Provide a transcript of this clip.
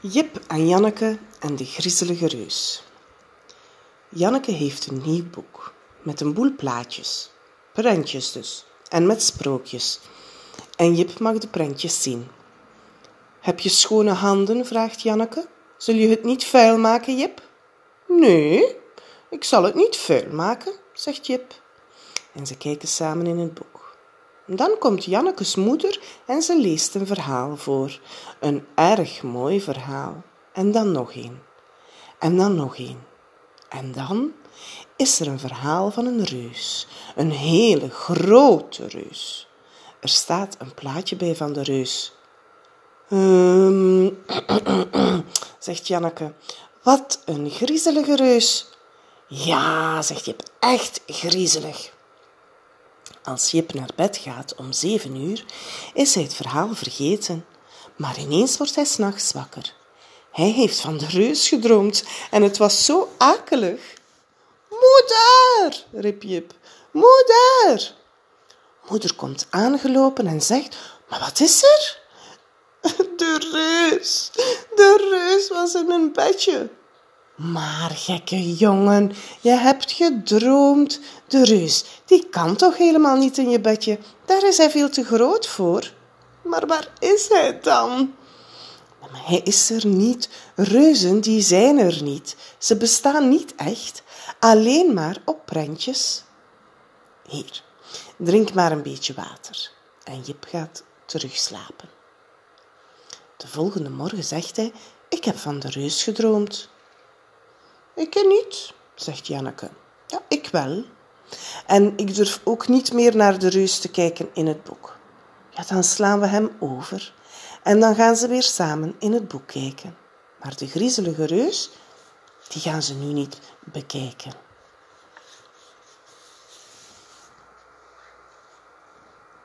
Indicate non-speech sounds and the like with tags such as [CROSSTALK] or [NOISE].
Jip en Janneke en de griezelige reus. Janneke heeft een nieuw boek met een boel plaatjes, prentjes dus, en met sprookjes. En Jip mag de prentjes zien. Heb je schone handen? vraagt Janneke. Zul je het niet vuil maken, Jip? Nee, ik zal het niet vuil maken, zegt Jip. En ze kijken samen in het boek. Dan komt Jannekes moeder en ze leest een verhaal voor. Een erg mooi verhaal. En dan nog een. En dan nog een. En dan is er een verhaal van een reus. Een hele grote reus. Er staat een plaatje bij van de reus. Um, [CLEARS THROAT] zegt Janneke. Wat een griezelige reus. Ja, zegt Jip, echt griezelig. Als Jip naar bed gaat om zeven uur, is hij het verhaal vergeten. Maar ineens wordt hij s'nachts wakker. Hij heeft van de reus gedroomd en het was zo akelig. Moeder, riep Jip, moeder. Moeder komt aangelopen en zegt, maar wat is er? [LAUGHS] De reus, de reus was in een bedje. Maar gekke jongen, je hebt gedroomd. De reus, die kan toch helemaal niet in je bedje. Daar is hij veel te groot voor. Maar waar is hij dan? Maar hij is er niet. Reuzen, die zijn er niet. Ze bestaan niet echt. Alleen maar op prentjes. Hier, drink maar een beetje water. En Jip gaat terugslapen. De volgende morgen zegt hij, ik heb van de reus gedroomd. Ik ken niet, zegt Janneke. Ja, ik wel. En ik durf ook niet meer naar de reus te kijken in het boek. Ja, dan slaan we hem over. En dan gaan ze weer samen in het boek kijken. Maar de griezelige reus, die gaan ze nu niet bekijken.